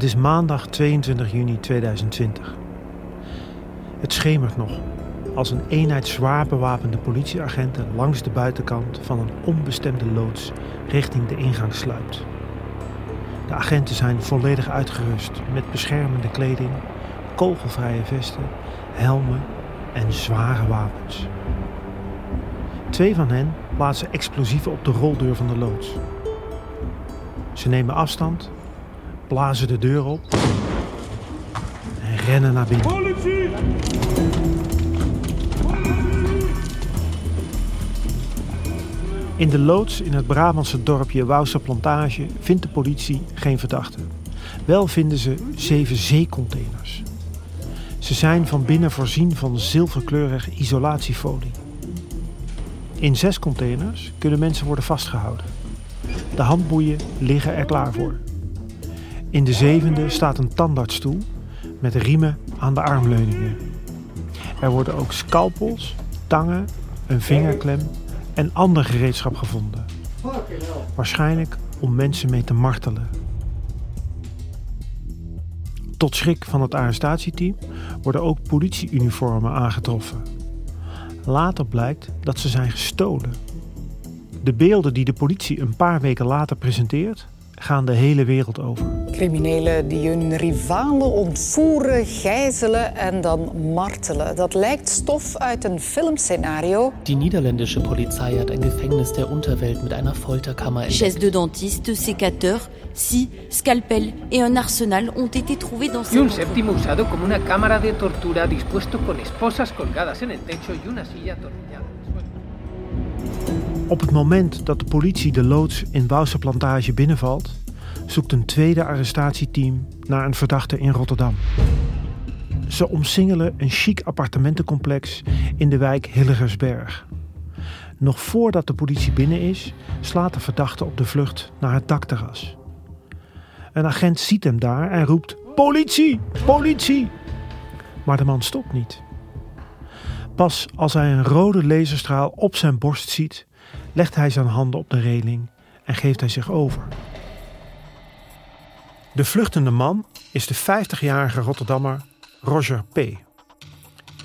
Het is maandag 22 juni 2020. Het schemert nog als een eenheid zwaar bewapende politieagenten langs de buitenkant van een onbestemde loods richting de ingang sluipt. De agenten zijn volledig uitgerust met beschermende kleding, kogelvrije vesten, helmen en zware wapens. Twee van hen plaatsen explosieven op de roldeur van de loods. Ze nemen afstand, blazen de deur op en rennen naar binnen. In de loods in het Brabantse dorpje Wouwse Plantage vindt de politie geen verdachte. Wel vinden ze zeven zeecontainers. Ze zijn van binnen voorzien van zilverkleurig isolatiefolie. In zes containers kunnen mensen worden vastgehouden. De handboeien liggen er klaar voor. In de zevende staat een tandartsstoel met riemen aan de armleuningen. Er worden ook scalpels, tangen, een vingerklem en ander gereedschap gevonden. Waarschijnlijk om mensen mee te martelen. Tot schrik van het arrestatieteam worden ook politieuniformen aangetroffen. Later blijkt dat ze zijn gestolen. De beelden die de politie een paar weken later presenteert, gaan de hele wereld over. Criminelen die hun rivalen ontvoeren, gijzelen en dan martelen. Dat lijkt stof uit een filmscenario. Die niederländische Polizei hat ein Gefängnis der Unterwelt mit einer Folterkammer Chaise de dentiste, sécateur, scie, scalpel et un arsenal ont été trouvés dans Y un séptimo usado como una cámara de tortura dispuesto con esposas colgadas en el techo y una silla atornillada. Op het moment dat de politie de loods in Wouwse Plantage binnenvalt, zoekt een tweede arrestatieteam naar een verdachte in Rotterdam. Ze omsingelen een chic appartementencomplex in de wijk Hillegersberg. Nog voordat de politie binnen is, slaat de verdachte op de vlucht naar het dakterras. Een agent ziet hem daar en roept: Politie! Politie! Maar de man stopt niet. Pas als hij een rode laserstraal op zijn borst ziet, legt hij zijn handen op de reling en geeft hij zich over. De vluchtende man is de 50-jarige Rotterdammer Roger P.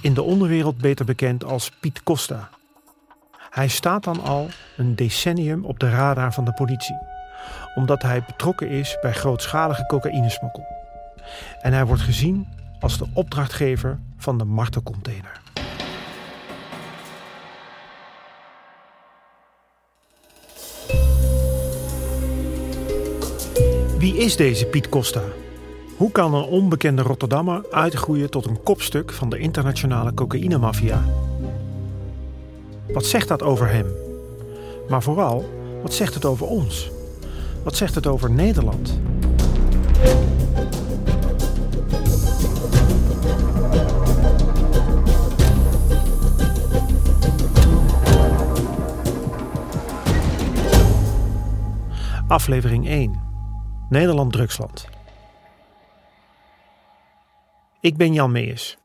In de onderwereld beter bekend als Piet Costa. Hij staat dan al een decennium op de radar van de politie, omdat hij betrokken is bij grootschalige cocaïnesmokkel. En hij wordt gezien als de opdrachtgever van de martelcontainer. Wie is deze Piet Costa? Hoe kan een onbekende Rotterdammer uitgroeien tot een kopstuk van de internationale cocaïnemafia? Wat zegt dat over hem? Maar vooral, wat zegt het over ons? Wat zegt het over Nederland? Aflevering 1. Nederland Drugsland. Ik ben Jan Meijers.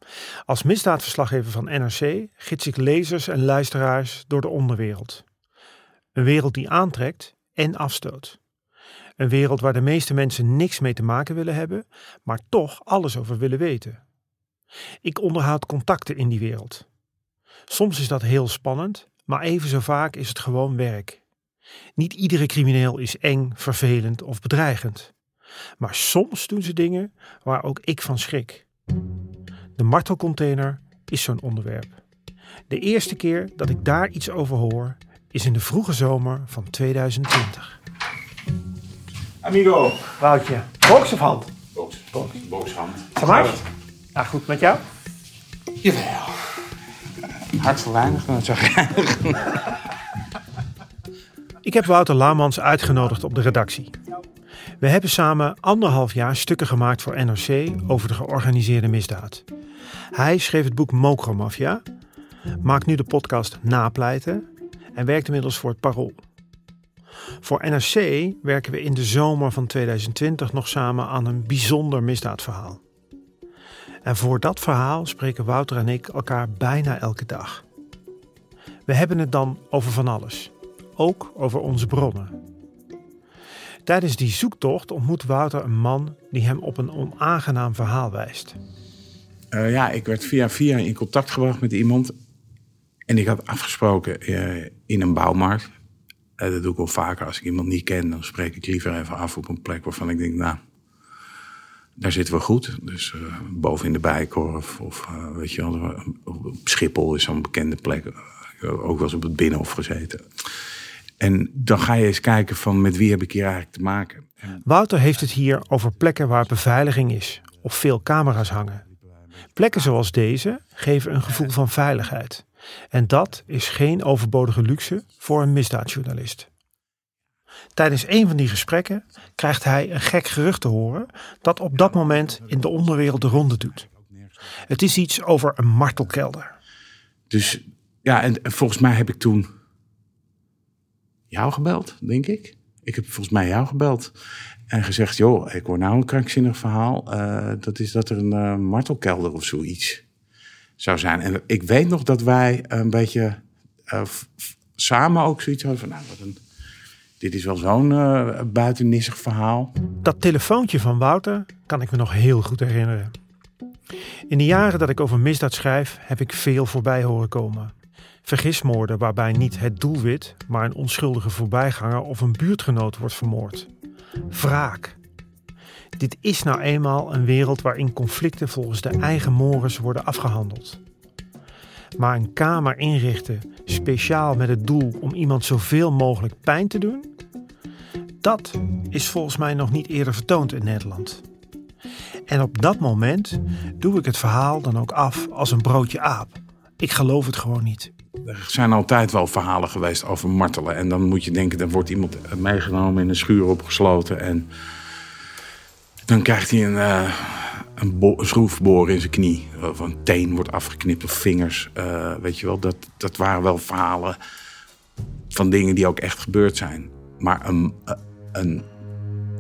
Als misdaadverslaggever van NRC gids ik lezers en luisteraars door de onderwereld. Een wereld die aantrekt en afstoot. Een wereld waar de meeste mensen niks mee te maken willen hebben, maar toch alles over willen weten. Ik onderhoud contacten in die wereld. Soms is dat heel spannend, maar even zo vaak is het gewoon werk. Niet iedere crimineel is eng, vervelend of bedreigend. Maar soms doen ze dingen waar ook ik van schrik. De martelcontainer is zo'n onderwerp. De eerste keer dat ik daar iets over hoor is in de vroege zomer van 2020. Amigo. Woutje, box of hand? Box. Boxhand. Samart? Ja, goed met jou? Jawel. Hart voor weinig, dan zeg ik. Ik heb Wouter Laumans uitgenodigd op de redactie. We hebben samen anderhalf jaar stukken gemaakt voor NRC over de georganiseerde misdaad. Hij schreef het boek Mokromafia, maakt nu de podcast Napleiten en werkt inmiddels voor het Parool. Voor NRC werken we in de zomer van 2020 nog samen aan een bijzonder misdaadverhaal. En voor dat verhaal spreken Wouter en ik elkaar bijna elke dag. We hebben het dan over van alles, ook over onze bronnen. Tijdens die zoektocht ontmoet Wouter een man die hem op een onaangenaam verhaal wijst. Uh, ja, ik werd via via in contact gebracht met iemand. En ik had afgesproken uh, in een bouwmarkt. Uh, dat doe ik wel vaker. Als ik iemand niet ken, dan spreek ik liever even af op een plek waarvan ik denk, nou, daar zitten we goed. Dus boven in de Bijkorf of weet je wel, op Schiphol is zo'n bekende plek. ook wel eens op het Binnenhof gezeten. En dan ga je eens kijken van met wie heb ik hier eigenlijk te maken. Wouter heeft het hier over plekken waar beveiliging is of veel camera's hangen. Plekken zoals deze geven een gevoel van veiligheid. En dat is geen overbodige luxe voor een misdaadjournalist. Tijdens een van die gesprekken krijgt hij een gek gerucht te horen dat op dat moment in de onderwereld de ronde doet. Het is iets over een martelkelder. Dus ja, en volgens mij heb ik toen jou gebeld, denk ik. Ik heb volgens mij jou gebeld. En gezegd, joh, ik hoor nou een krankzinnig verhaal. Uh, dat is dat er een uh, martelkelder of zoiets zou zijn. En ik weet nog dat wij een beetje uh, samen ook zoiets hadden van... Nou, wat een, dit is wel zo'n buitennissig verhaal. Dat telefoontje van Wouter kan ik me nog heel goed herinneren. In de jaren dat ik over misdaad schrijf, heb ik veel voorbij horen komen. Vergismoorden waarbij niet het doelwit, maar een onschuldige voorbijganger of een buurtgenoot wordt vermoord. Wraak. Dit is nou eenmaal een wereld waarin conflicten volgens de eigen mores worden afgehandeld. Maar een kamer inrichten speciaal met het doel om iemand zoveel mogelijk pijn te doen, dat is volgens mij nog niet eerder vertoond in Nederland. En op dat moment doe ik het verhaal dan ook af als een broodje aap. Ik geloof het gewoon niet. Er zijn altijd wel verhalen geweest over martelen. En dan moet je denken, dan wordt iemand meegenomen in een schuur opgesloten. En dan krijgt hij een, uh, een, schroefboor in zijn knie. Of een teen wordt afgeknipt of vingers. Uh, weet je wel, dat, dat waren wel verhalen van dingen die ook echt gebeurd zijn. Maar een, een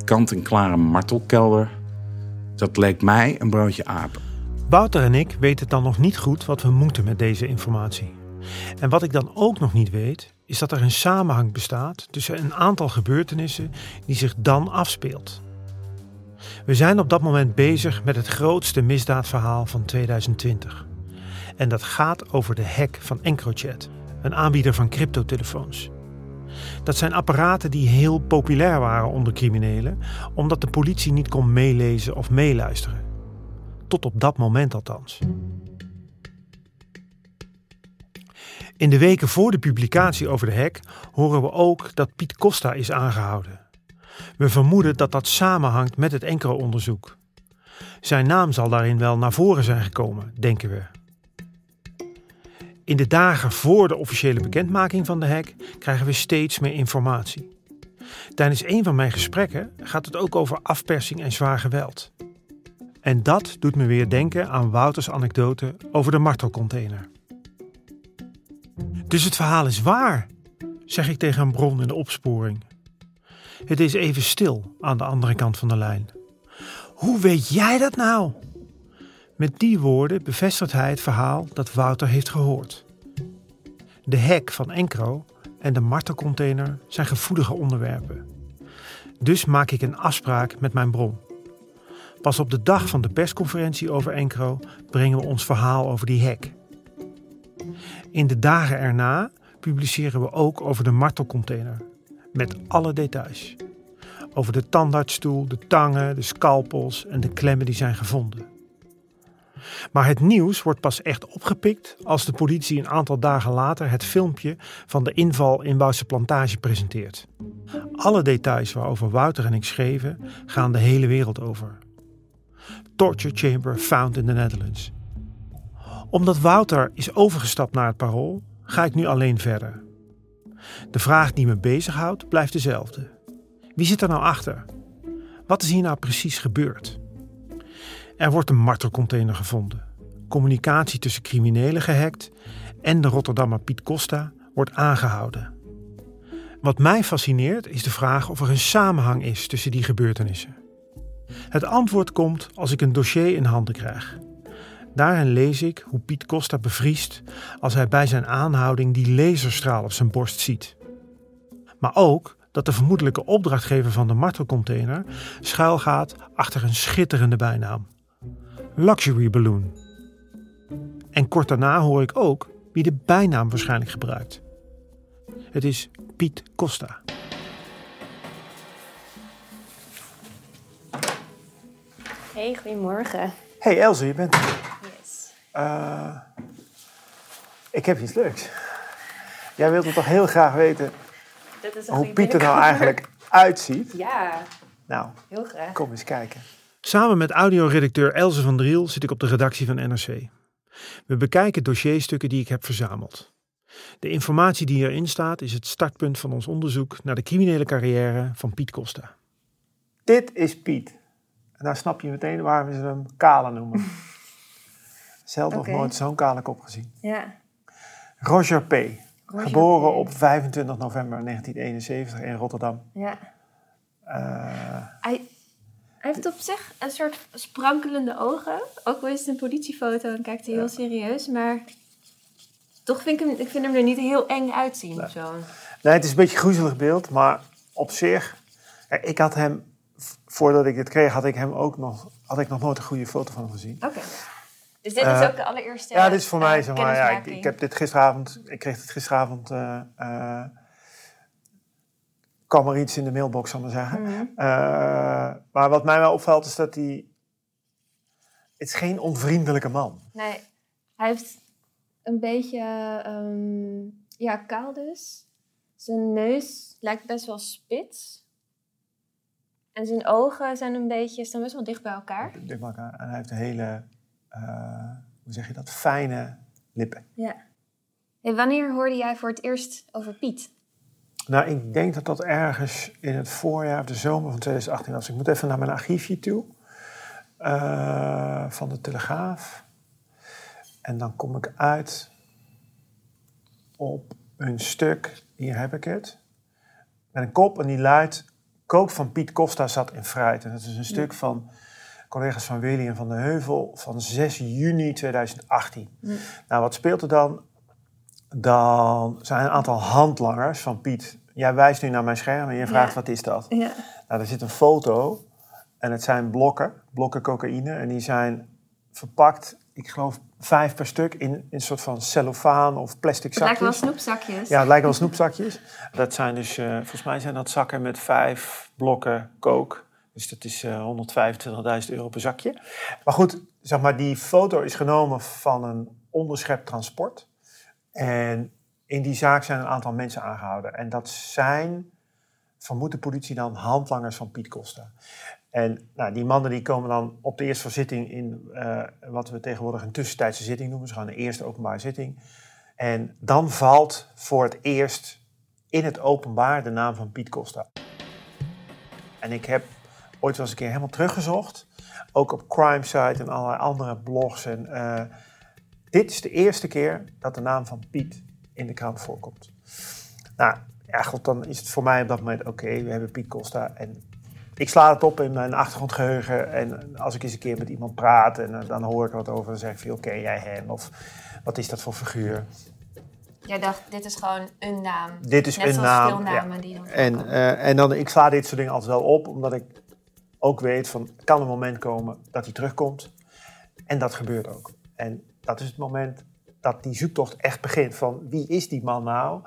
kant-en-klare martelkelder, dat leek mij een broodje aap. Wouter en ik weten dan nog niet goed wat we moeten met deze informatie. En wat ik dan ook nog niet weet, is dat er een samenhang bestaat tussen een aantal gebeurtenissen die zich dan afspeelt. We zijn op dat moment bezig met het grootste misdaadverhaal van 2020. En dat gaat over de hack van EncroChat, een aanbieder van cryptotelefoons. Dat zijn apparaten die heel populair waren onder criminelen, omdat de politie niet kon meelezen of meeluisteren. Tot op dat moment althans. In de weken voor de publicatie over de hack horen we ook dat Piet Costa is aangehouden. We vermoeden dat dat samenhangt met het enkele onderzoek. Zijn naam zal daarin wel naar voren zijn gekomen, denken we. In de dagen voor de officiële bekendmaking van de hack krijgen we steeds meer informatie. Tijdens een van mijn gesprekken gaat het ook over afpersing en zwaar geweld. En dat doet me weer denken aan Wouters anekdote over de martelcontainer. Dus het verhaal is waar, zeg ik tegen een bron in de opsporing. Het is even stil aan de andere kant van de lijn. Hoe weet jij dat nou? Met die woorden bevestigt hij het verhaal dat Wouter heeft gehoord. De hek van Encro en de martelcontainer zijn gevoelige onderwerpen. Dus maak ik een afspraak met mijn bron. Pas op de dag van de persconferentie over Encro brengen we ons verhaal over die hek. In de dagen erna publiceren we ook over de martelcontainer. Met alle details. Over de tandartsstoel, de tangen, de scalpels en de klemmen die zijn gevonden. Maar het nieuws wordt pas echt opgepikt als de politie een aantal dagen later het filmpje van de inval in Wouwse Plantage presenteert. Alle details waarover Wouter en ik schreven gaan de hele wereld over. Torture chamber found in the Netherlands. Omdat Wouter is overgestapt naar het parool, ga ik nu alleen verder. De vraag die me bezighoudt blijft dezelfde. Wie zit er nou achter? Wat is hier nou precies gebeurd? Er wordt een martelcontainer gevonden. Communicatie tussen criminelen gehackt en de Rotterdammer Piet Costa wordt aangehouden. Wat mij fascineert is de vraag of er een samenhang is tussen die gebeurtenissen. Het antwoord komt als ik een dossier in handen krijg. Daarin lees ik hoe Piet Costa bevriest als hij bij zijn aanhouding die laserstraal op zijn borst ziet. Maar ook dat de vermoedelijke opdrachtgever van de martelcontainer schuilgaat achter een schitterende bijnaam: Luxury Balloon. En kort daarna hoor ik ook wie de bijnaam waarschijnlijk gebruikt. Het is Piet Costa. Hey, goedemorgen. Hey Elze, je bent er. Yes. Uh, ik heb iets leuks. Jij wilt toch heel graag weten Dat is een hoe Piet er nou eigenlijk uitziet? Ja, Nou, heel graag. kom eens kijken. Samen met audioredacteur Elze van Driel zit ik op de redactie van NRC. We bekijken dossierstukken die ik heb verzameld. De informatie die erin staat is het startpunt van ons onderzoek naar de criminele carrière van Piet Costa. Dit is Piet. En daar snap je meteen waarom ze hem Kale noemen. Oké. nog nooit zo'n kale kop gezien. Ja. Roger P. Roger geboren P. op 25 november 1971 in Rotterdam. ja. Eh, Hij, hij heeft op zich een soort sprankelende ogen. Ook al is het een politiefoto en kijkt hij heel serieus. Maar toch vind ik hem, ik vind hem er niet heel eng uitzien of zo. nee, het is een beetje een groezelig beeld, maar op zich... Ik had hem, voordat ik dit kreeg, had ik hem ook nog, had ik nog nooit een goede foto van hem gezien. Oké. Dus dit Eh, is ook de allereerste Ja, dit is voor eh, mij, zeg maar, ja, ik, heb dit gisteravond, ik kreeg het gisteravond, eh eh, kwam er iets in de mailbox, zal ik maar zeggen. Mhm. Eh, maar wat mij wel opvalt is dat hij, het is geen onvriendelijke man. Nee, hij heeft een beetje, ehm, ja, kaal dus. Zijn neus lijkt best wel spits. En zijn ogen zijn een beetje, staan best wel dicht bij elkaar. Dicht bij elkaar. En hij heeft een hele, eh, hoe zeg je dat, fijne lippen. Ja. Hey, wanneer hoorde jij voor het eerst over Piet? Nou, ik denk dat dat ergens in het voorjaar of de zomer van 2018 was. Ik moet even naar mijn archiefje toe. eh, van de Telegraaf. En dan kom ik uit op een stuk, hier heb ik het. Met een kop en die luidt... Koop van Piet Costa zat in fruit. En dat is een stuk van collega's van Willy en van de Heuvel van 6 juni 2018. Hm. Nou, wat speelt er dan? Dan zijn een aantal handlangers van Piet. Jij wijst nu naar mijn scherm en je vraagt Ja. wat is dat? Ja. Nou, er zit een foto en het zijn blokken, blokken cocaïne. En die zijn verpakt, ik geloof vijf per stuk, in, in een soort van cellofaan of plastic Het lijkt wel zakjes. snoepzakjes. Ja, het lijken wel snoepzakjes. Dat zijn dus, eh, volgens mij zijn dat zakken met vijf blokken coke. Dus dat is eh 125.000 euro per zakje. Maar goed, zeg maar, die foto is genomen van een onderschept transport. En in die zaak zijn een aantal mensen aangehouden. En dat zijn, vermoedt de politie dan, handlangers van Piet Costa. En nou, die mannen die komen dan op de eerste zitting in eh, wat we tegenwoordig een tussentijdse zitting noemen. Dus gewoon de eerste openbare zitting. En dan valt voor het eerst in het openbaar de naam van Piet Costa. En ik heb ooit wel eens een keer helemaal teruggezocht. Ook op CrimeSite en allerlei andere blogs. En, eh, dit is de eerste keer dat de naam van Piet in de krant voorkomt. Nou, ja, god, dan is het voor mij op dat moment oké, we hebben Piet Costa. En ik sla het op in mijn achtergrondgeheugen. En als ik eens een keer met iemand praat en eh, dan hoor ik wat over, dan zeg ik veel, ken jij hem? Of wat is dat voor figuur? Jij dacht, dit is gewoon een naam. Dit is Net een naam. veel namen ja. die dan en, eh, en dan, ik sla dit soort dingen altijd wel op, omdat ik ook weet van, er kan een moment komen dat hij terugkomt. En dat gebeurt ook. En dat is het moment dat die zoektocht echt begint van, wie is die man nou?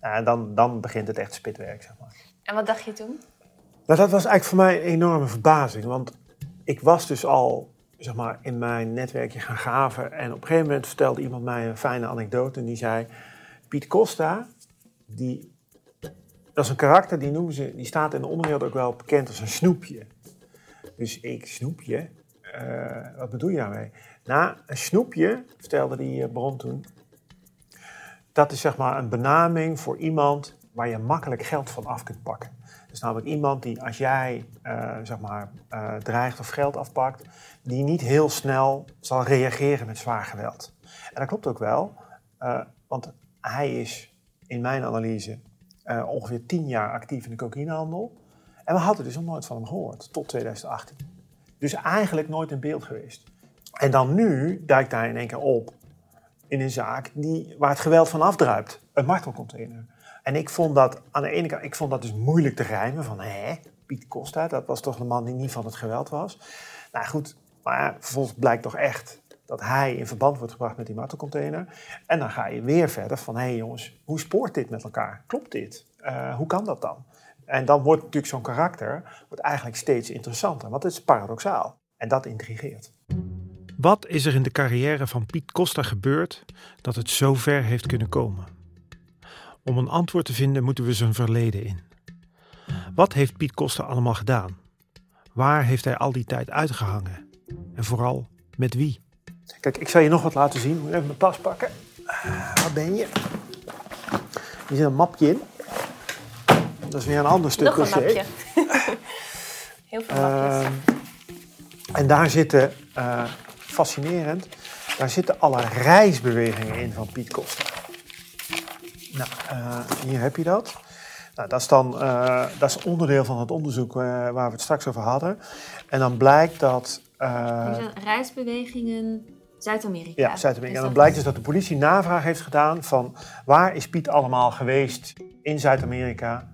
En dan, dan begint het echt spitwerk, zeg maar. En wat dacht je toen? Nou, dat was eigenlijk voor mij een enorme verbazing, want ik was dus al zeg maar, in mijn netwerkje gaan graven. En op een gegeven moment vertelde iemand mij een fijne anekdote. En die zei, Piet Costa, die, dat is een karakter, die, noemen ze, die staat in de onderwereld ook wel bekend als een snoepje. Dus ik, snoepje, uh, wat bedoel je daarmee? Nou, een snoepje, vertelde die uh, bron toen, dat is zeg maar een benaming voor iemand waar je makkelijk geld van af kunt pakken. Dus namelijk iemand die als jij uh, zeg maar, uh, dreigt of geld afpakt, die niet heel snel zal reageren met zwaar geweld. En dat klopt ook wel, uh, want hij is in mijn analyse ongeveer tien jaar actief in de cocaïnehandel. En we hadden dus nog nooit van hem gehoord, tot 2018. Dus eigenlijk nooit in beeld geweest. En dan nu duikt hij in één keer op in een zaak die, waar het geweld van afdruipt. Een martelcontainer. En ik vond dat aan de ene kant, ik vond dat dus moeilijk te rijmen. Van hè, Piet Costa, dat was toch de man die niet van het geweld was. Nou goed, maar vervolgens blijkt toch echt dat hij in verband wordt gebracht met die martelcontainer. En dan ga je weer verder van, hé jongens, hoe spoort dit met elkaar? Klopt dit? Uh, hoe kan dat dan? En dan wordt natuurlijk zo'n karakter wordt eigenlijk steeds interessanter, want het is paradoxaal. En dat intrigeert. Wat is er in de carrière van Piet Costa gebeurd dat het zo ver heeft kunnen komen? Om een antwoord te vinden moeten we zijn verleden in. Wat heeft Piet Costa allemaal gedaan? Waar heeft hij al die tijd uitgehangen? En vooral met wie? Kijk, ik zal je nog wat laten zien. Moet even mijn tas pakken. Uh, waar ben je? Hier zit een mapje in. Dat is weer een ander stuk Nog een mapje. Heel veel mapjes. Uh, en daar zitten, uh, fascinerend, daar zitten alle reisbewegingen in van Piet Costa. Nou, uh, hier heb je dat. Nou, dat, is dan, uh, dat is onderdeel van het onderzoek waar we het straks over hadden. En dan blijkt dat... reisbewegingen Zuid-Amerika. Ja, Zuid-Amerika. En dan blijkt dus dat de politie navraag heeft gedaan van waar is Piet allemaal geweest in Zuid-Amerika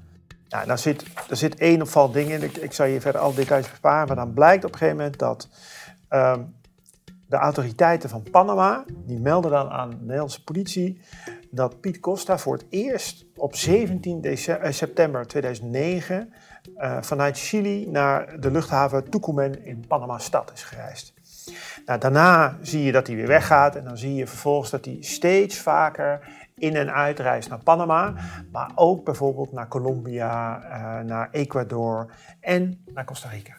nou, daar zit, er zit één opvallend ding in. Ik, ik zal je verder alle details besparen. Maar dan blijkt op een gegeven moment dat um, de autoriteiten van Panama... die melden dan aan de Nederlandse politie... dat Piet Costa voor het eerst op 17 december, september 2009... Uh, vanuit Chili naar de luchthaven Tucumán in Panama-stad is gereisd. Nou, daarna zie je dat hij weer weggaat en dan zie je vervolgens dat hij steeds vaker in- en uitreis naar Panama, maar ook bijvoorbeeld naar Colombia, uh, naar Ecuador en naar Costa Rica.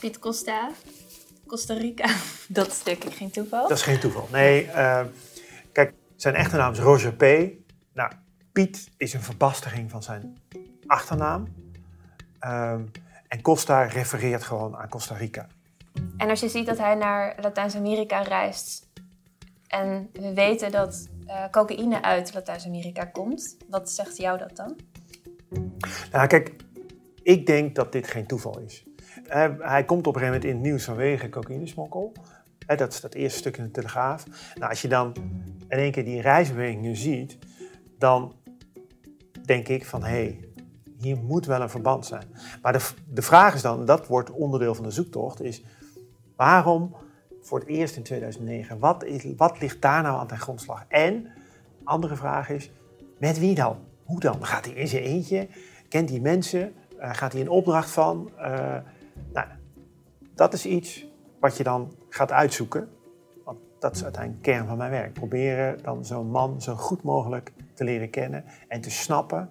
Piet Costa, Costa Rica, dat is denk ik geen toeval. Dat is geen toeval. Nee, uh, kijk, zijn echte naam is Roger P. Nou, Piet is een verbastering van zijn achternaam. Um, en Costa refereert gewoon aan Costa Rica. En als je ziet dat hij naar Latijns-Amerika reist en we weten dat uh, cocaïne uit Latijns-Amerika komt, wat zegt jou dat dan? Nou, kijk, ik denk dat dit geen toeval is. Uh, hij komt op een gegeven moment in het nieuws vanwege cocaïnesmokkel. Uh, dat is dat eerste stuk in de Telegraaf. Nou, als je dan in één keer die reisbewegingen ziet, dan denk ik van hé, hey, hier moet wel een verband zijn. Maar de, de vraag is dan, dat wordt onderdeel van de zoektocht, is waarom voor het eerst in 2009? Wat, is, wat ligt daar nou aan ten grondslag? En, andere vraag is, met wie dan? Hoe dan? Gaat hij in zijn eentje? Kent hij mensen? Uh, gaat hij een opdracht van? Uh, nou, dat is iets wat je dan gaat uitzoeken. Want dat is uiteindelijk de kern van mijn werk. Proberen dan zo'n man zo goed mogelijk te leren kennen en te snappen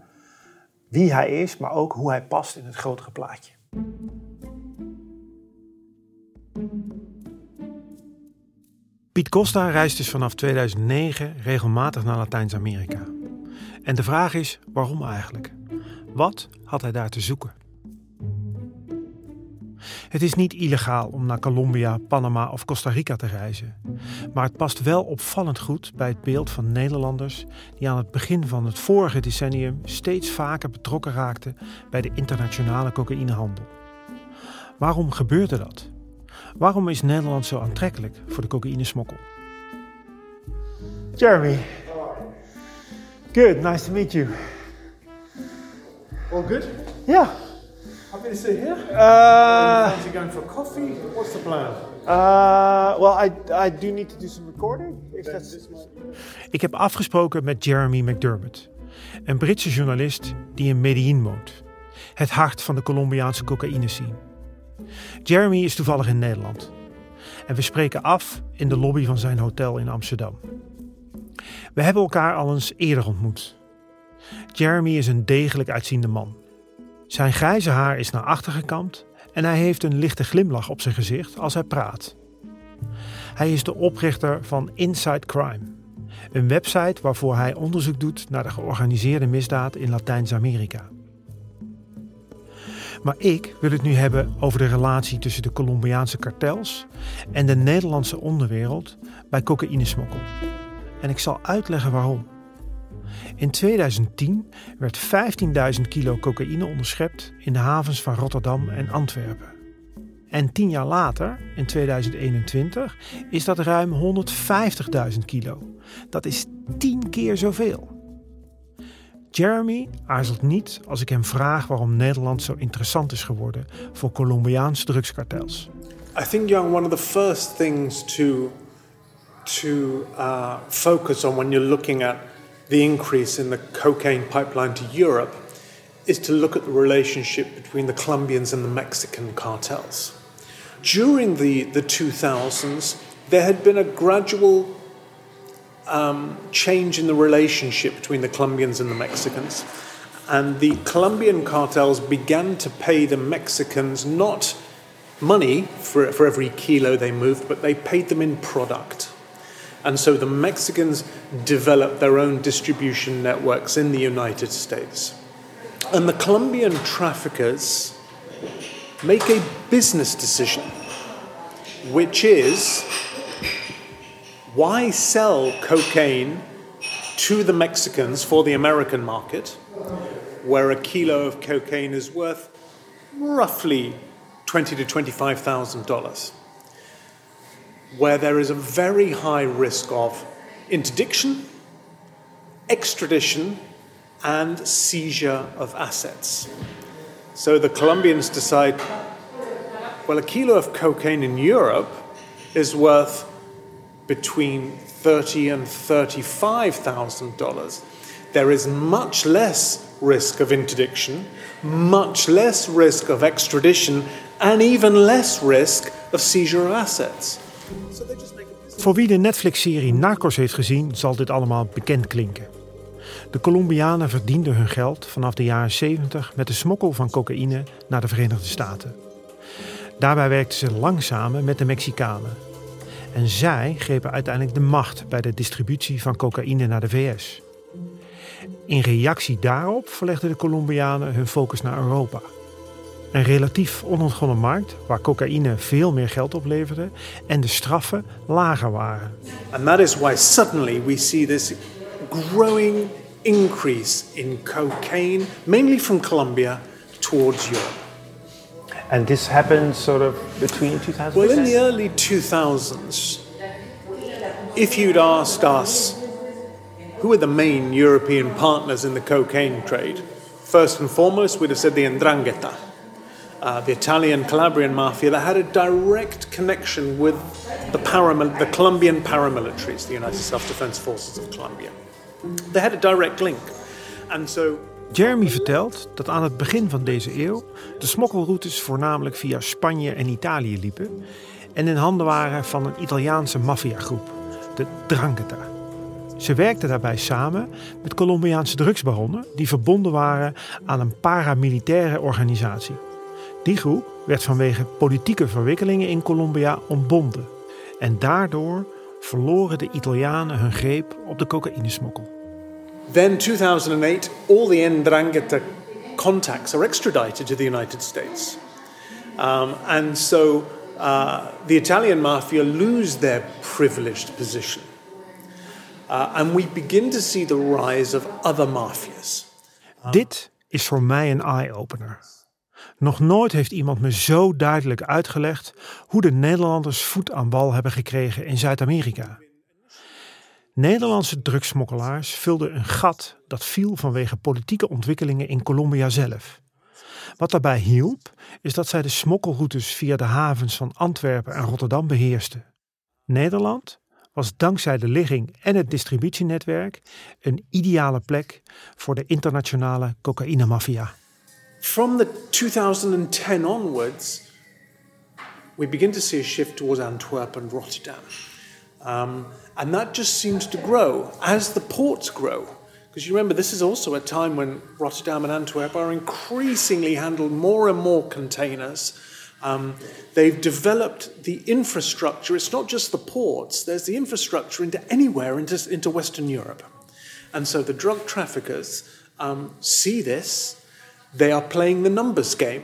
wie hij is, maar ook hoe hij past in het grotere plaatje. Piet Costa reist dus vanaf 2009 regelmatig naar Latijns-Amerika. En de vraag is, waarom eigenlijk? Wat had hij daar te zoeken? Het is niet illegaal om naar Colombia, Panama of Costa Rica te reizen. Maar het past wel opvallend goed bij het beeld van Nederlanders die aan het begin van het vorige decennium steeds vaker betrokken raakten bij de internationale cocaïnehandel. Waarom gebeurde dat? Waarom is Nederland zo aantrekkelijk voor de cocaïnesmokkel? Jeremy. Good, nice to meet you. All good? Yeah. Happy to sit here? Uh, Fancy going for coffee? What's the plan? Uh, well, I, I do need to do some recording. If that's... Ik heb afgesproken met Jeremy McDermott, een Britse journalist die in Medellin woont, het hart van de Colombiaanse cocaïne scene. Jeremy is toevallig in Nederland. En we spreken af in de lobby van zijn hotel in Amsterdam. We hebben elkaar al eens eerder ontmoet. Jeremy is een degelijk uitziende man. Zijn grijze haar is naar achter gekamd en hij heeft een lichte glimlach op zijn gezicht als hij praat. Hij is de oprichter van Inside Crime, een website waarvoor hij onderzoek doet naar de georganiseerde misdaad in Latijns-Amerika. Maar ik wil het nu hebben over de relatie tussen de Colombiaanse kartels en de Nederlandse onderwereld bij cocaïnesmokkel. En ik zal uitleggen waarom. In 2010 werd 15.000 kilo cocaïne onderschept in de havens van Rotterdam en Antwerpen. En tien jaar later, in 2021, is dat ruim 150.000 kilo. Dat is tien keer zoveel. Jeremy aarzelt niet als ik hem vraag waarom Nederland zo interessant is geworden voor Colombiaanse drugskartels. I think, Young, one of the first things to to uh, focus on when you're looking at the increase in the cocaine pipeline to Europe is to look at the relationship between the Colombians and the Mexican cartels. During the, the 2000s, there had been a gradual um, change in the relationship between the Colombians and the Mexicans. And the Colombian cartels began to pay the Mexicans not money for, for every kilo they moved, but they paid them in product. And so the Mexicans developed their own distribution networks in the United States. And the Colombian traffickers make a business decision, which is why sell cocaine to the Mexicans for the American market, where a kilo of cocaine is worth roughly twenty to twenty-five thousand dollars, where there is a very high risk of interdiction, extradition, and seizure of assets. So the Colombians decide, well, a kilo of cocaine in Europe is worth between thirty and thirty-five thousand dollars. There is much less risk of interdiction, much less risk of extradition, and even less risk of seizure of assets. Voor wie de Netflix-serie Narcos heeft gezien, zal dit allemaal bekend klinken. De Colombianen verdienden hun geld vanaf de jaren 70 met de smokkel van cocaïne naar de Verenigde Staten. Daarbij werkten ze lang samen met de Mexicanen. En zij grepen uiteindelijk de macht bij de distributie van cocaïne naar de VS. In reactie daarop verlegden de Colombianen hun focus naar Europa. Een relatief onontgonnen markt waar cocaïne veel meer geld opleverde en de straffen lager waren. And that is why suddenly we see this growing increase in cocaine, mainly from Colombia, towards Europe. And this happened sort of between 2000 Well, in the early 2000s, if you'd asked us who are the main European partners in the cocaine trade, first and foremost, we'd have said the Ndrangheta, uh, the Italian Calabrian mafia that had a direct connection with the, paramil- the Colombian paramilitaries, the United Self Defense Forces of Colombia. They had a direct link. And so Jeremy vertelt dat aan het begin van deze eeuw de smokkelroutes voornamelijk via Spanje en Italië liepen en in handen waren van een Italiaanse maffiagroep, de Drangheta. Ze werkten daarbij samen met Colombiaanse drugsbaronnen die verbonden waren aan een paramilitaire organisatie. Die groep werd vanwege politieke verwikkelingen in Colombia ontbonden en daardoor verloren de Italianen hun greep op de cocaïnesmokkel. Then, 2008, all the Ndrangheta contacts are extradited to the United States. Um, and so uh, the Italian mafia lose their privileged position. Uh, and we begin to see the rise of other mafias. Dit is voor mij een eye-opener. Nog nooit heeft iemand me zo duidelijk uitgelegd hoe de Nederlanders voet aan bal hebben gekregen in Zuid-Amerika. Nederlandse drugsmokkelaars vulden een gat dat viel vanwege politieke ontwikkelingen in Colombia zelf. Wat daarbij hielp, is dat zij de smokkelroutes via de havens van Antwerpen en Rotterdam beheersten. Nederland was dankzij de ligging en het distributienetwerk een ideale plek voor de internationale cocaïnemafia. From the 2010 onwards, we begin to see a shift towards Antwerp and Rotterdam. Um, and that just seems to grow as the ports grow. Because you remember, this is also a time when Rotterdam and Antwerp are increasingly handled more and more containers. Um, they've developed the infrastructure. It's not just the ports, there's the infrastructure into anywhere into, into Western Europe. And so the drug traffickers um, see this. They are playing the numbers game.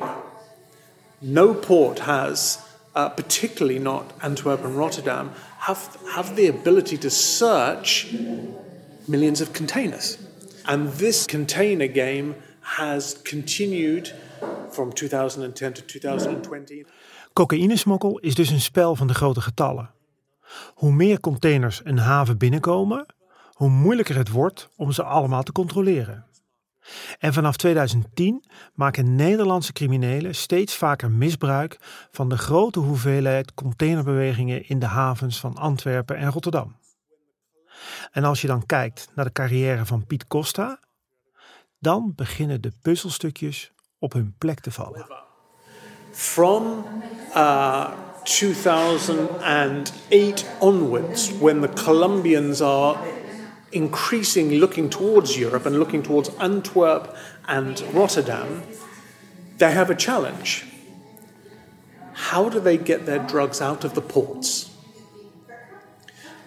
No port has, uh, particularly not Antwerp and Rotterdam, have, have the ability to search millions of containers. And this container game has continued from 2010 to 2020. Cocaïnesmokkel is dus een spel van de grote getallen. Hoe meer containers een haven binnenkomen, hoe moeilijker het wordt om ze allemaal te controleren. En vanaf 2010 maken Nederlandse criminelen steeds vaker misbruik van de grote hoeveelheid containerbewegingen in de havens van Antwerpen en Rotterdam. En als je dan kijkt naar de carrière van Piet Costa, dan beginnen de puzzelstukjes op hun plek te vallen. From uh, 2008 onwards, when the Colombians are increasing looking towards Europe and looking towards Antwerp and Rotterdam, they have a challenge. How do they get their drugs out of the ports?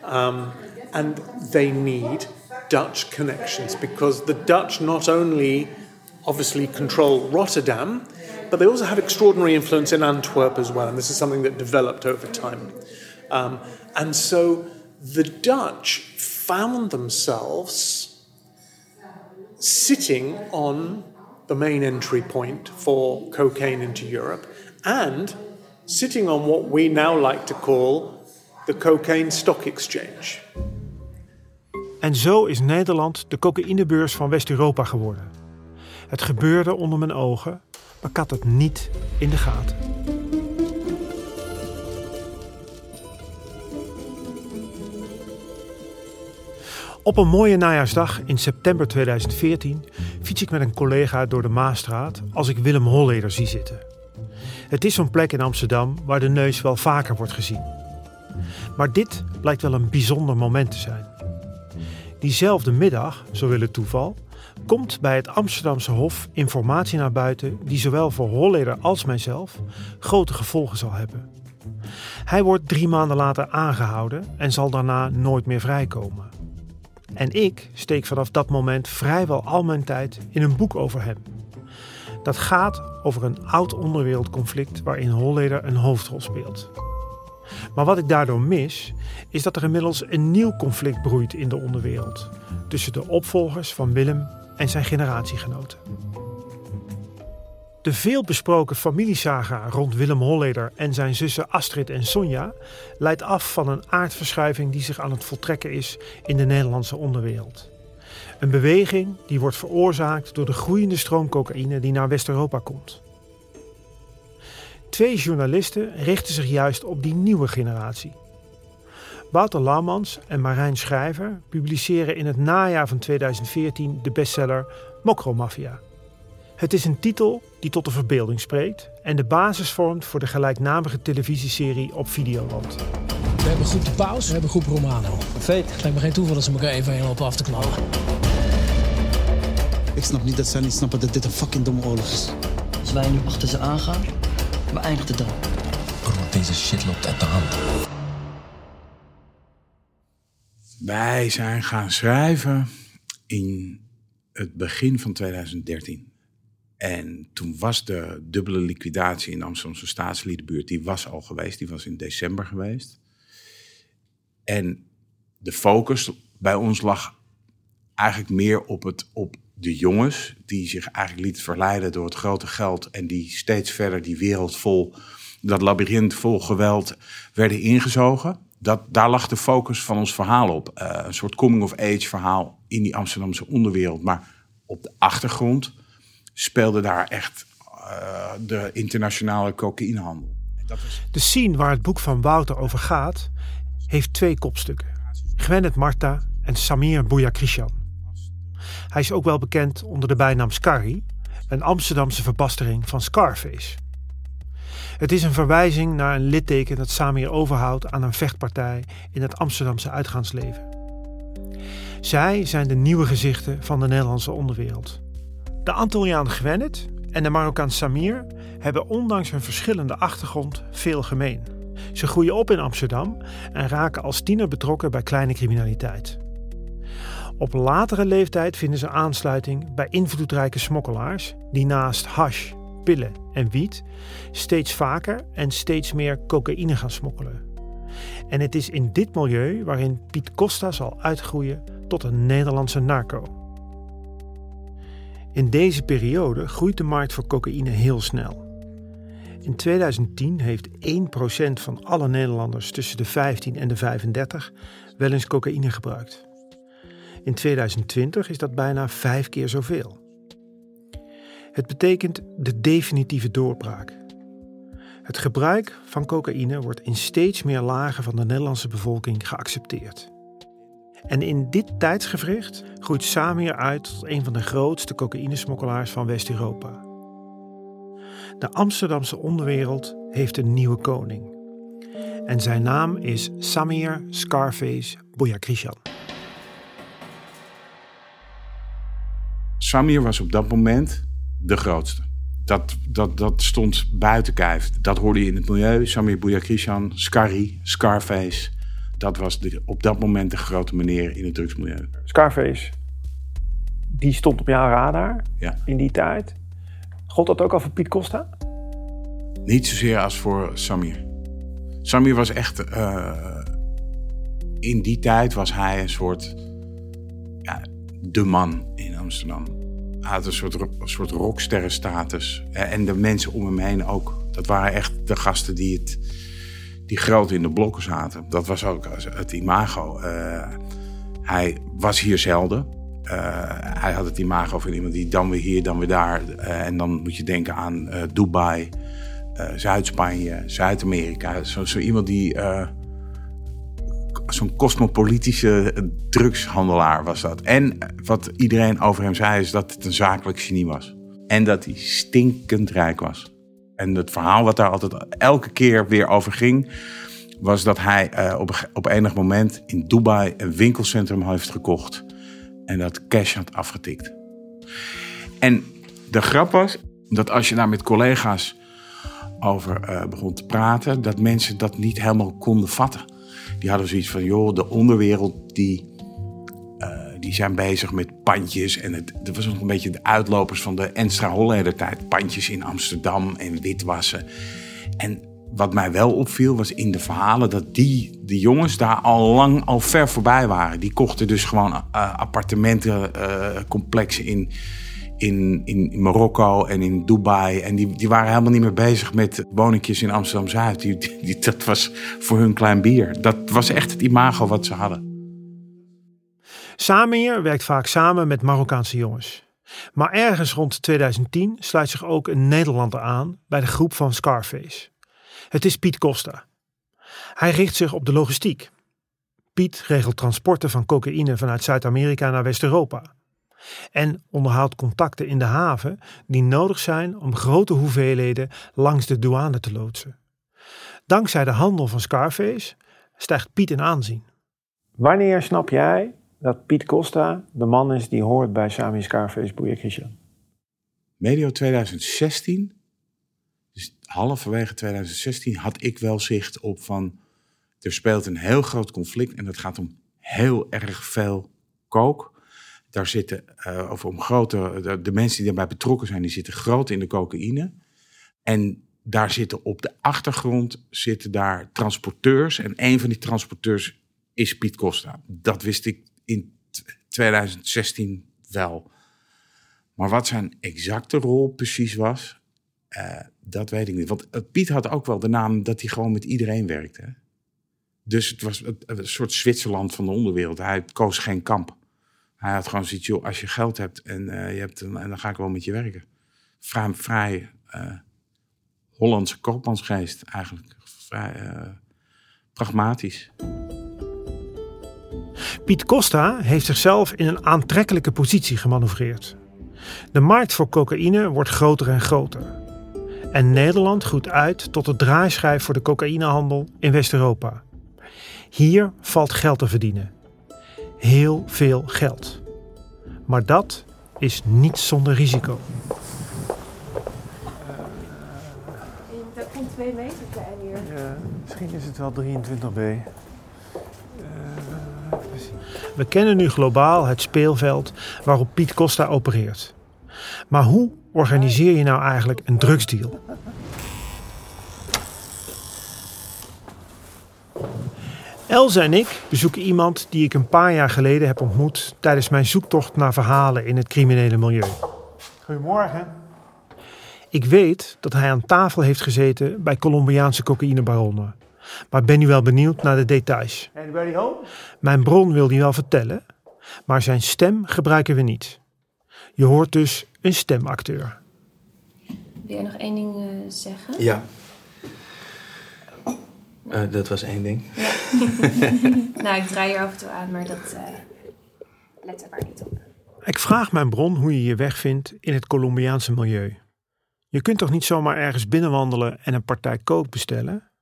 Um, and they need Dutch connections because the Dutch not only obviously control Rotterdam, but they also have extraordinary influence in Antwerp as well. And this is something that developed over time. Um, and so the Dutch found themselves sitting on the main entry point for cocaine into Europe and sitting on what we now like to call the cocaine stock exchange. En zo is Nederland de cocaïnebeurs van West-Europa geworden. Het gebeurde onder mijn ogen, maar ik had het niet in de gaten. Op een mooie najaarsdag in september 2014 fiets ik met een collega door de Maastraat als ik Willem Holleder zie zitten. Het is zo'n plek in Amsterdam waar de neus wel vaker wordt gezien. Maar dit lijkt wel een bijzonder moment te zijn. Diezelfde middag, zo wil het toeval, komt bij het Amsterdamse Hof informatie naar buiten die zowel voor Holleder als mijzelf grote gevolgen zal hebben. Hij wordt drie maanden later aangehouden en zal daarna nooit meer vrijkomen. En ik steek vanaf dat moment vrijwel al mijn tijd in een boek over hem. Dat gaat over een oud onderwereldconflict waarin Holleder een hoofdrol speelt. Maar wat ik daardoor mis, is dat er inmiddels een nieuw conflict broeit in de onderwereld tussen de opvolgers van Willem en zijn generatiegenoten. De veelbesproken familiesaga rond Willem Holleder en zijn zussen Astrid en Sonja leidt af van een aardverschuiving die zich aan het voltrekken is in de Nederlandse onderwereld. Een beweging die wordt veroorzaakt door de groeiende stroom cocaïne die naar West-Europa komt. Twee journalisten richten zich juist op die nieuwe generatie. Wouter Laumans en Marijn Schrijver publiceren in het najaar van 2014 de bestseller Mokromafia. Het is een titel die tot de verbeelding spreekt en de basis vormt voor de gelijknamige televisieserie op Videoland. We hebben groep De Paus, we hebben groep Romano. Perfect. Het lijkt me geen toeval dat ze elkaar even helemaal af te knallen. Ik snap niet dat zij niet snappen dat dit een fucking domme oorlog is. Als wij nu achter ze aangaan, beëindigt het dan. Bro, deze shit loopt uit de hand. Wij zijn gaan schrijven in het begin van 2013. En toen was de dubbele liquidatie in de Amsterdamse staatsliedenbuurt, die was al geweest, die was in december geweest. En de focus bij ons lag eigenlijk meer op, het, op de jongens, die zich eigenlijk lieten verleiden door het grote geld en die steeds verder die wereld vol, dat labyrint vol geweld, werden ingezogen. Dat, daar lag de focus van ons verhaal op. Uh, een soort coming-of-age verhaal in die Amsterdamse onderwereld. Maar op de achtergrond speelde daar echt uh, de internationale cocaïnehandel. Dat is... De scene waar het boek van Wouter over gaat, heeft twee kopstukken. Gwennet Marta en Samir Bouyakrishan. Hij is ook wel bekend onder de bijnaam Scarry, een Amsterdamse verbastering van Scarface. Het is een verwijzing naar een litteken dat Samir overhoudt aan een vechtpartij in het Amsterdamse uitgaansleven. Zij zijn de nieuwe gezichten van de Nederlandse onderwereld. De Antilliaan Gwennet en de Marokkaan Samir hebben ondanks hun verschillende achtergrond veel gemeen. Ze groeien op in Amsterdam en raken als tiener betrokken bij kleine criminaliteit. Op latere leeftijd vinden ze aansluiting bij invloedrijke smokkelaars die naast hash, pillen en wiet steeds vaker en steeds meer cocaïne gaan smokkelen. En het is in dit milieu waarin Piet Costa zal uitgroeien tot een Nederlandse narco. In deze periode groeit de markt voor cocaïne heel snel. In 2010 heeft 1% van alle Nederlanders tussen de 15 en de 35 wel eens cocaïne gebruikt. In 2020 is dat bijna vijf keer zoveel. Het betekent de definitieve doorbraak. Het gebruik van cocaïne wordt in steeds meer lagen van de Nederlandse bevolking geaccepteerd. En in dit tijdsgevricht groeit Samir uit tot een van de grootste cocaïnesmokkelaars van West-Europa. De Amsterdamse onderwereld heeft een nieuwe koning. En zijn naam is Samir Scarface Bouyakrishan. Samir was op dat moment de grootste. Dat, dat, dat stond buiten kijf. Dat hoorde je in het milieu. Samir Bouyakrishan, Scarry, Scarface. Dat was de, op dat moment de grote meneer in het drugsmilieu. Scarface, die stond op jouw radar Ja. in die tijd. God dat ook al voor Piet Costa? Niet zozeer als voor Samir. Samir was echt. eh, in die tijd was hij een soort. Ja, de man in Amsterdam. Hij had een soort, een soort rocksterrenstatus. Eh, En de mensen om hem heen ook. Dat waren echt de gasten die, het, die groot in de blokken zaten. Dat was ook het imago. Eh, hij was hier zelden. Eh, hij had het imago van iemand die dan weer hier, dan weer daar. Eh, en dan moet je denken aan eh, Dubai, eh, Zuid-Spanje, Zuid-Amerika. Zo, zo iemand die. eh, Zo'n cosmopolitische eh, drugshandelaar was dat. En eh, wat iedereen over hem zei, is dat het een zakelijk genie was. En dat hij stinkend rijk was. En het verhaal wat daar altijd elke keer weer over ging, was dat hij eh, op, op enig moment in Dubai een winkelcentrum heeft gekocht. En dat cash had afgetikt. En de grap was dat als je daar met collega's over eh, begon te praten, dat mensen dat niet helemaal konden vatten. Die hadden zoiets van, joh, de onderwereld die, die zijn bezig met pandjes. En het, dat was nog een beetje de uitlopers van de Enstra Holleder tijd. Pandjes in Amsterdam en witwassen. En wat mij wel opviel was in de verhalen dat die, de jongens daar al lang al ver voorbij waren. Die kochten dus gewoon eh, appartementencomplexen in, in, in Marokko en in Dubai. En die, die waren helemaal niet meer bezig met woningjes in Amsterdam-Zuid. Die, die, dat was voor hun klein bier. Dat was echt het imago wat ze hadden. Samir werkt vaak samen met Marokkaanse jongens. Maar ergens rond 2010 sluit zich ook een Nederlander aan bij de groep van Scarface. Het is Piet Costa. Hij richt zich op de logistiek. Piet regelt transporten van cocaïne vanuit Zuid-Amerika naar West-Europa. En onderhoudt contacten in de haven die nodig zijn om grote hoeveelheden langs de douane te loodsen. Dankzij de handel van Scarface stijgt Piet in aanzien. Wanneer snap jij dat Piet Costa de man is die hoort bij Sami Scarface Bouyakrishan? Medio 2016, dus halverwege 2016, had ik wel zicht op van... er speelt een heel groot conflict en het gaat om heel erg veel kook. Daar zitten, eh, of om grote, de, de mensen die daarbij betrokken zijn, die zitten groot in de cocaïne. En daar zitten op de achtergrond zitten daar transporteurs. En een van die transporteurs is Piet Costa. Dat wist ik in t- 2016 wel. Maar wat zijn exacte rol precies was, eh, dat weet ik niet. Want eh, Piet had ook wel de naam dat hij gewoon met iedereen werkte. Dus het was een, soort Zwitserland van de onderwereld. Hij koos geen kamp. Hij had gewoon zoiets, als je geld hebt en, eh, je hebt en dan ga ik wel met je werken. Vrij, vrij Hollandse koopmansgeest eigenlijk. Vrij pragmatisch. Piet Costa heeft zichzelf in een aantrekkelijke positie gemanoeuvreerd. De markt voor cocaïne wordt groter en groter. En Nederland groeit uit tot de draaischijf voor de cocaïnehandel in West-Europa. Hier valt geld te verdienen. Heel veel geld. Maar dat is niet zonder risico. Dat komt twee meter klein hier. Ja, misschien is het wel 23b. We kennen nu globaal het speelveld waarop Piet Costa opereert. Maar hoe organiseer je nou eigenlijk een drugsdeal? Elze en ik bezoeken iemand die ik een paar jaar geleden heb ontmoet tijdens mijn zoektocht naar verhalen in het criminele milieu. Goedemorgen. Ik weet dat hij aan tafel heeft gezeten bij Colombiaanse cocaïnebaronnen. Maar ben nu wel benieuwd naar de details. Mijn bron wil die wel vertellen, maar zijn stem gebruiken we niet. Je hoort dus een stemacteur. Wil jij nog één ding eh, zeggen? Ja. Eh, dat was één ding. nou, ik draai hier af en toe aan, maar dat uh, let er maar niet op. Ik vraag mijn bron hoe je je weg vindt in het Colombiaanse milieu. Je kunt toch niet zomaar ergens binnenwandelen en een partij kook bestellen?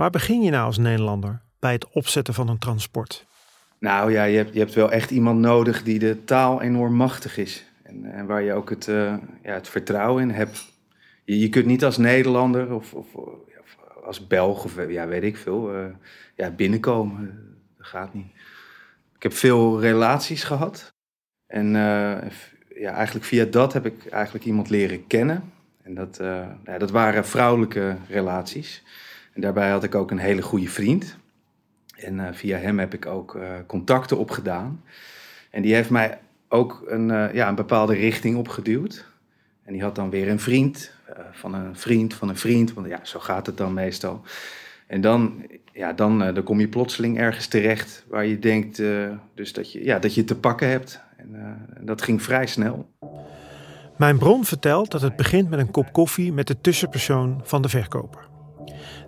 Waar begin je nou als Nederlander bij het opzetten van een transport? Nou ja, je hebt, je hebt wel echt iemand nodig die de taal enorm machtig is. En, en waar je ook het, uh, ja, het vertrouwen in hebt. Je, je kunt niet als Nederlander of, of, als Belg of ja, weet ik veel, uh, ja, binnenkomen. Dat gaat niet. Ik heb veel relaties gehad. En uh, ja, eigenlijk via dat heb ik eigenlijk iemand leren kennen. En dat, ja, dat waren vrouwelijke relaties. Daarbij had ik ook een hele goede vriend. En uh, via hem heb ik ook uh, contacten opgedaan. En die heeft mij ook een, uh, ja, een bepaalde richting opgeduwd. En die had dan weer een vriend van een vriend van een vriend. Want ja, zo gaat het dan meestal. En dan, ja, dan, dan kom je plotseling ergens terecht waar je denkt dus dat, je, ja, dat je te pakken hebt. En dat ging vrij snel. Mijn bron vertelt dat het begint met een kop koffie met de tussenpersoon van de verkoper.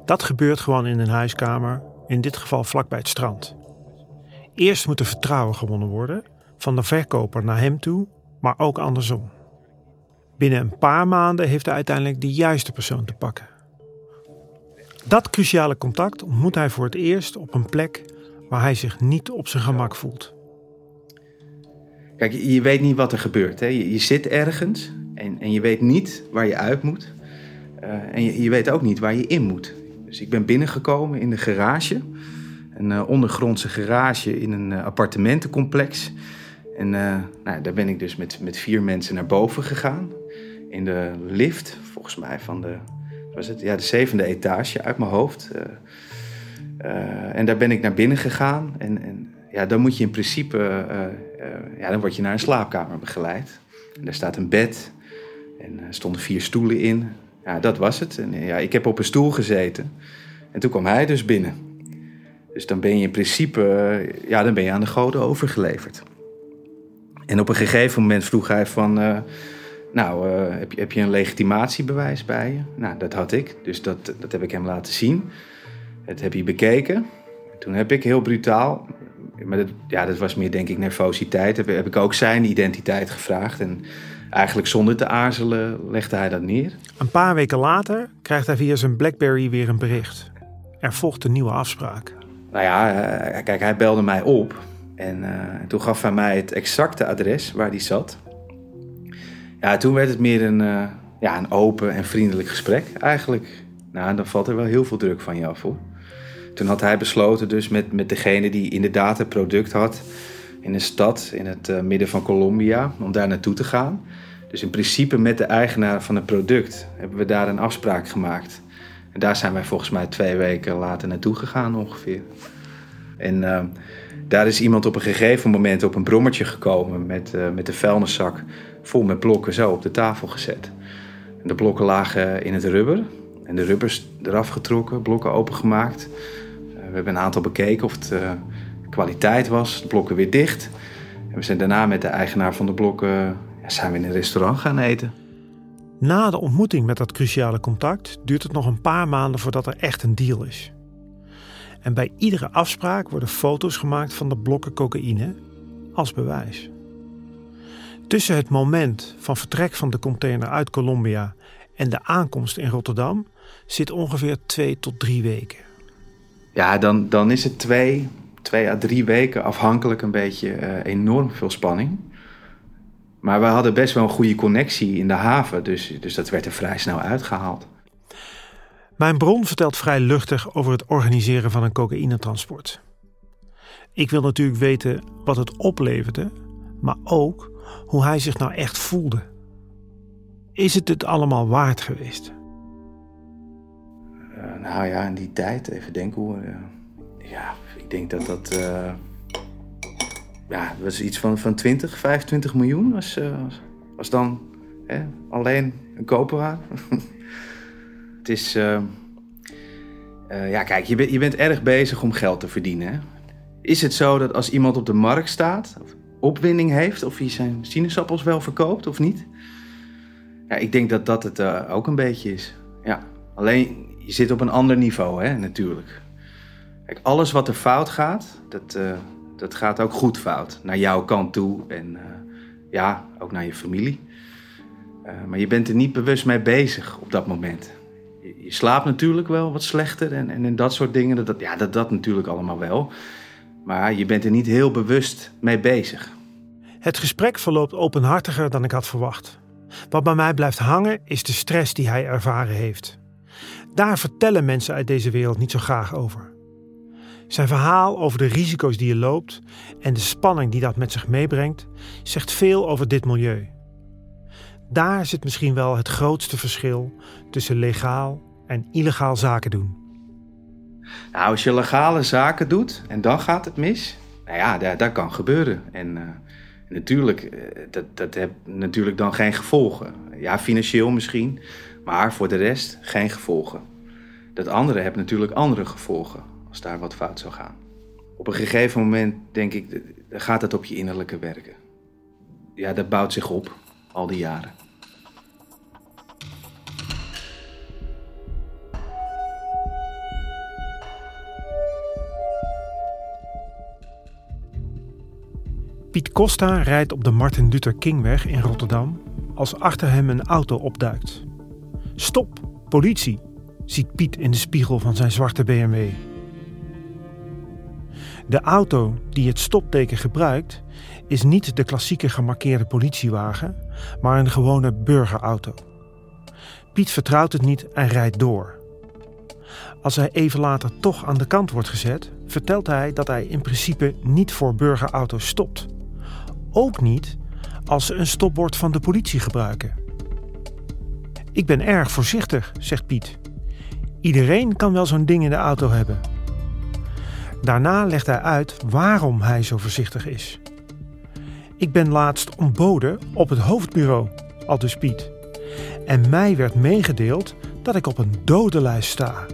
Dat gebeurt gewoon in een huiskamer, in dit geval vlakbij het strand. Eerst moet er vertrouwen gewonnen worden, van de verkoper naar hem toe, maar ook andersom. Binnen een paar maanden heeft hij uiteindelijk de juiste persoon te pakken. Dat cruciale contact ontmoet hij voor het eerst op een plek waar hij zich niet op zijn gemak voelt. Kijk, je weet niet wat er gebeurt. Hè? Je, zit ergens en, en je weet niet waar je uit moet. Uh, en je weet ook niet waar je in moet. Dus ik ben binnengekomen in de garage. Een uh, ondergrondse garage in een uh, appartementencomplex. En uh, nou, daar ben ik dus met, met vier mensen naar boven gegaan. In de lift, volgens mij van de, was het? Ja, de zevende etage uit mijn hoofd. en daar ben ik naar binnen gegaan. En, en ja, dan moet je in principe, ja, dan word je naar een slaapkamer begeleid. En daar staat een bed. En er stonden vier stoelen in. Ja, dat was het. En ja, ik heb op een stoel gezeten. En toen kwam hij dus binnen. Dus dan ben je in principe, ja, dan ben je aan de goden overgeleverd. En op een gegeven moment vroeg hij van, uh, nou, heb, je, heb je een legitimatiebewijs bij je? Nou, dat had ik, dus dat, dat heb ik hem laten zien. Dat heb hij bekeken. Toen heb ik heel brutaal, maar dat, ja, dat was meer denk ik nervositeit, heb, heb ik ook zijn identiteit gevraagd. En Eigenlijk zonder te aarzelen legde hij dat neer. Een paar weken later krijgt hij via zijn Blackberry weer een bericht. Er volgt een nieuwe afspraak. Nou ja, kijk, hij belde mij op. En uh, toen gaf hij mij het exacte adres waar hij zat. Ja, toen werd het meer een, uh, ja, een open en vriendelijk gesprek eigenlijk. Nou, dan valt er wel heel veel druk van je af hoor. Toen had hij besloten dus met, met degene die inderdaad het product had in een stad in het uh, midden van Colombia om daar naartoe te gaan. Dus in principe met de eigenaar van het product hebben we daar een afspraak gemaakt. En daar zijn wij volgens mij twee weken later naartoe gegaan ongeveer. En uh, daar is iemand op een gegeven moment op een brommertje gekomen met, uh, met de vuilniszak vol met blokken zo op de tafel gezet. En de blokken lagen in het rubber en de rubbers eraf getrokken, blokken opengemaakt. we hebben een aantal bekeken of het kwaliteit was. De blokken weer dicht. En we zijn daarna met de eigenaar van de blokken ja, zijn we in een restaurant gaan eten. Na de ontmoeting met dat cruciale contact duurt het nog een paar maanden voordat er echt een deal is. En bij iedere afspraak worden foto's gemaakt van de blokken cocaïne als bewijs. Tussen het moment van vertrek van de container uit Colombia En de aankomst in Rotterdam zit ongeveer twee tot drie weken. Ja, dan, dan is het twee, twee à drie weken afhankelijk een beetje uh, enorm veel spanning. Maar we hadden best wel een goede connectie in de haven, dus, dus dat werd er vrij snel uitgehaald. Mijn bron vertelt vrij luchtig over het organiseren van een cocaïnetransport. Ik wil natuurlijk weten wat het opleverde, maar ook hoe hij zich nou echt voelde. Is het het allemaal waard geweest? Uh, nou ja, in die tijd, even denken hoe. Uh, ja, ik denk dat dat. Uh, ja, was iets van, van 20, 25 miljoen was, was dan hè, alleen een koperwaar. het is. ja, kijk, je, bent je bent erg bezig om geld te verdienen. Is het zo dat als iemand op de markt staat, opwinding heeft, of hij zijn sinaasappels wel verkoopt of niet? Ja, ik denk dat dat het ook een beetje is. Ja. Alleen je zit op een ander niveau, hè, natuurlijk. Kijk, alles wat er fout gaat, dat, dat gaat ook goed fout. Naar jouw kant toe en uh, ja, ook naar je familie. Uh, maar je bent er niet bewust mee bezig op dat moment. Je, slaapt natuurlijk wel wat slechter en, en, en dat soort dingen. Dat, ja, dat, dat natuurlijk allemaal wel. Maar je bent er niet heel bewust mee bezig. Het gesprek verloopt openhartiger dan ik had verwacht. Wat bij mij blijft hangen is de stress die hij ervaren heeft. Daar vertellen mensen uit deze wereld niet zo graag over. Zijn verhaal over de risico's die je loopt en de spanning die dat met zich meebrengt, zegt veel over dit milieu. Daar zit misschien wel het grootste verschil tussen legaal en illegaal zaken doen. Nou, als je legale zaken doet en dan gaat het mis, nou ja, dat, kan gebeuren. En uh, natuurlijk, uh, dat, dat heeft natuurlijk dan geen gevolgen. Ja, financieel misschien, maar voor de rest geen gevolgen. Dat andere heeft natuurlijk andere gevolgen als daar wat fout zou gaan. Op een gegeven moment denk ik, gaat het op je innerlijke werken. Ja, dat bouwt zich op, al die jaren. Piet Costa rijdt op de Martin Luther Kingweg in Rotterdam als achter hem een auto opduikt. Stop, politie, ziet Piet in de spiegel van zijn zwarte BMW. De auto die het stopteken gebruikt, is niet de klassieke gemarkeerde politiewagen, maar een gewone burgerauto. Piet vertrouwt het niet en rijdt door. Als hij even later toch aan de kant wordt gezet, vertelt hij dat hij in principe niet voor burgerauto's stopt. Ook niet als ze een stopbord van de politie gebruiken. Ik ben erg voorzichtig, zegt Piet. Iedereen kan wel zo'n ding in de auto hebben. Daarna legt hij uit waarom hij zo voorzichtig is. Ik ben laatst ontboden op het hoofdbureau, aldus Piet. En mij werd meegedeeld dat ik op een dodenlijst sta.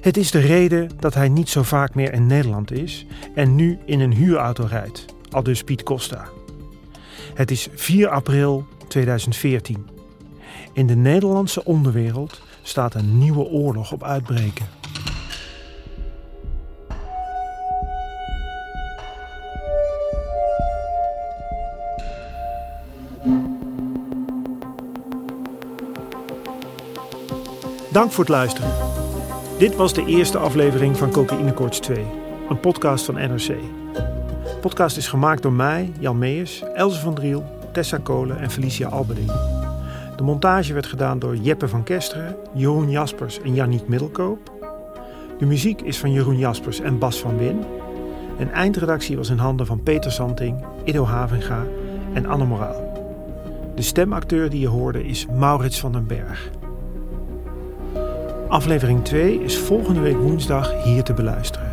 Het is de reden dat hij niet zo vaak meer in Nederland is en nu in een huurauto rijdt, aldus Piet Costa. Het is 4 april 2014. In de Nederlandse onderwereld staat een nieuwe oorlog op uitbreken. Dank voor het luisteren. Dit was de eerste aflevering van Cocaïne Koorts 2, een podcast van NRC. De podcast is gemaakt door mij, Jan Meijers, Elze van Driel, Tessa Kolen en Felicia Alberding. De montage werd gedaan door Jeppe van Kesteren, Jeroen Jaspers en Janniek Middelkoop. De muziek is van Jeroen Jaspers en Bas van Win. En eindredactie was in handen van Peter Santing, Ido Havenga en Anne Moraal. De stemacteur die je hoorde is Maurits van den Berg. Aflevering 2 is volgende week woensdag hier te beluisteren.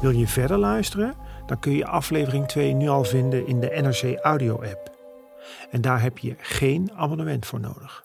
Wil je verder luisteren? Dan kun je aflevering 2 nu al vinden in de NRC Audio app. En daar heb je geen abonnement voor nodig.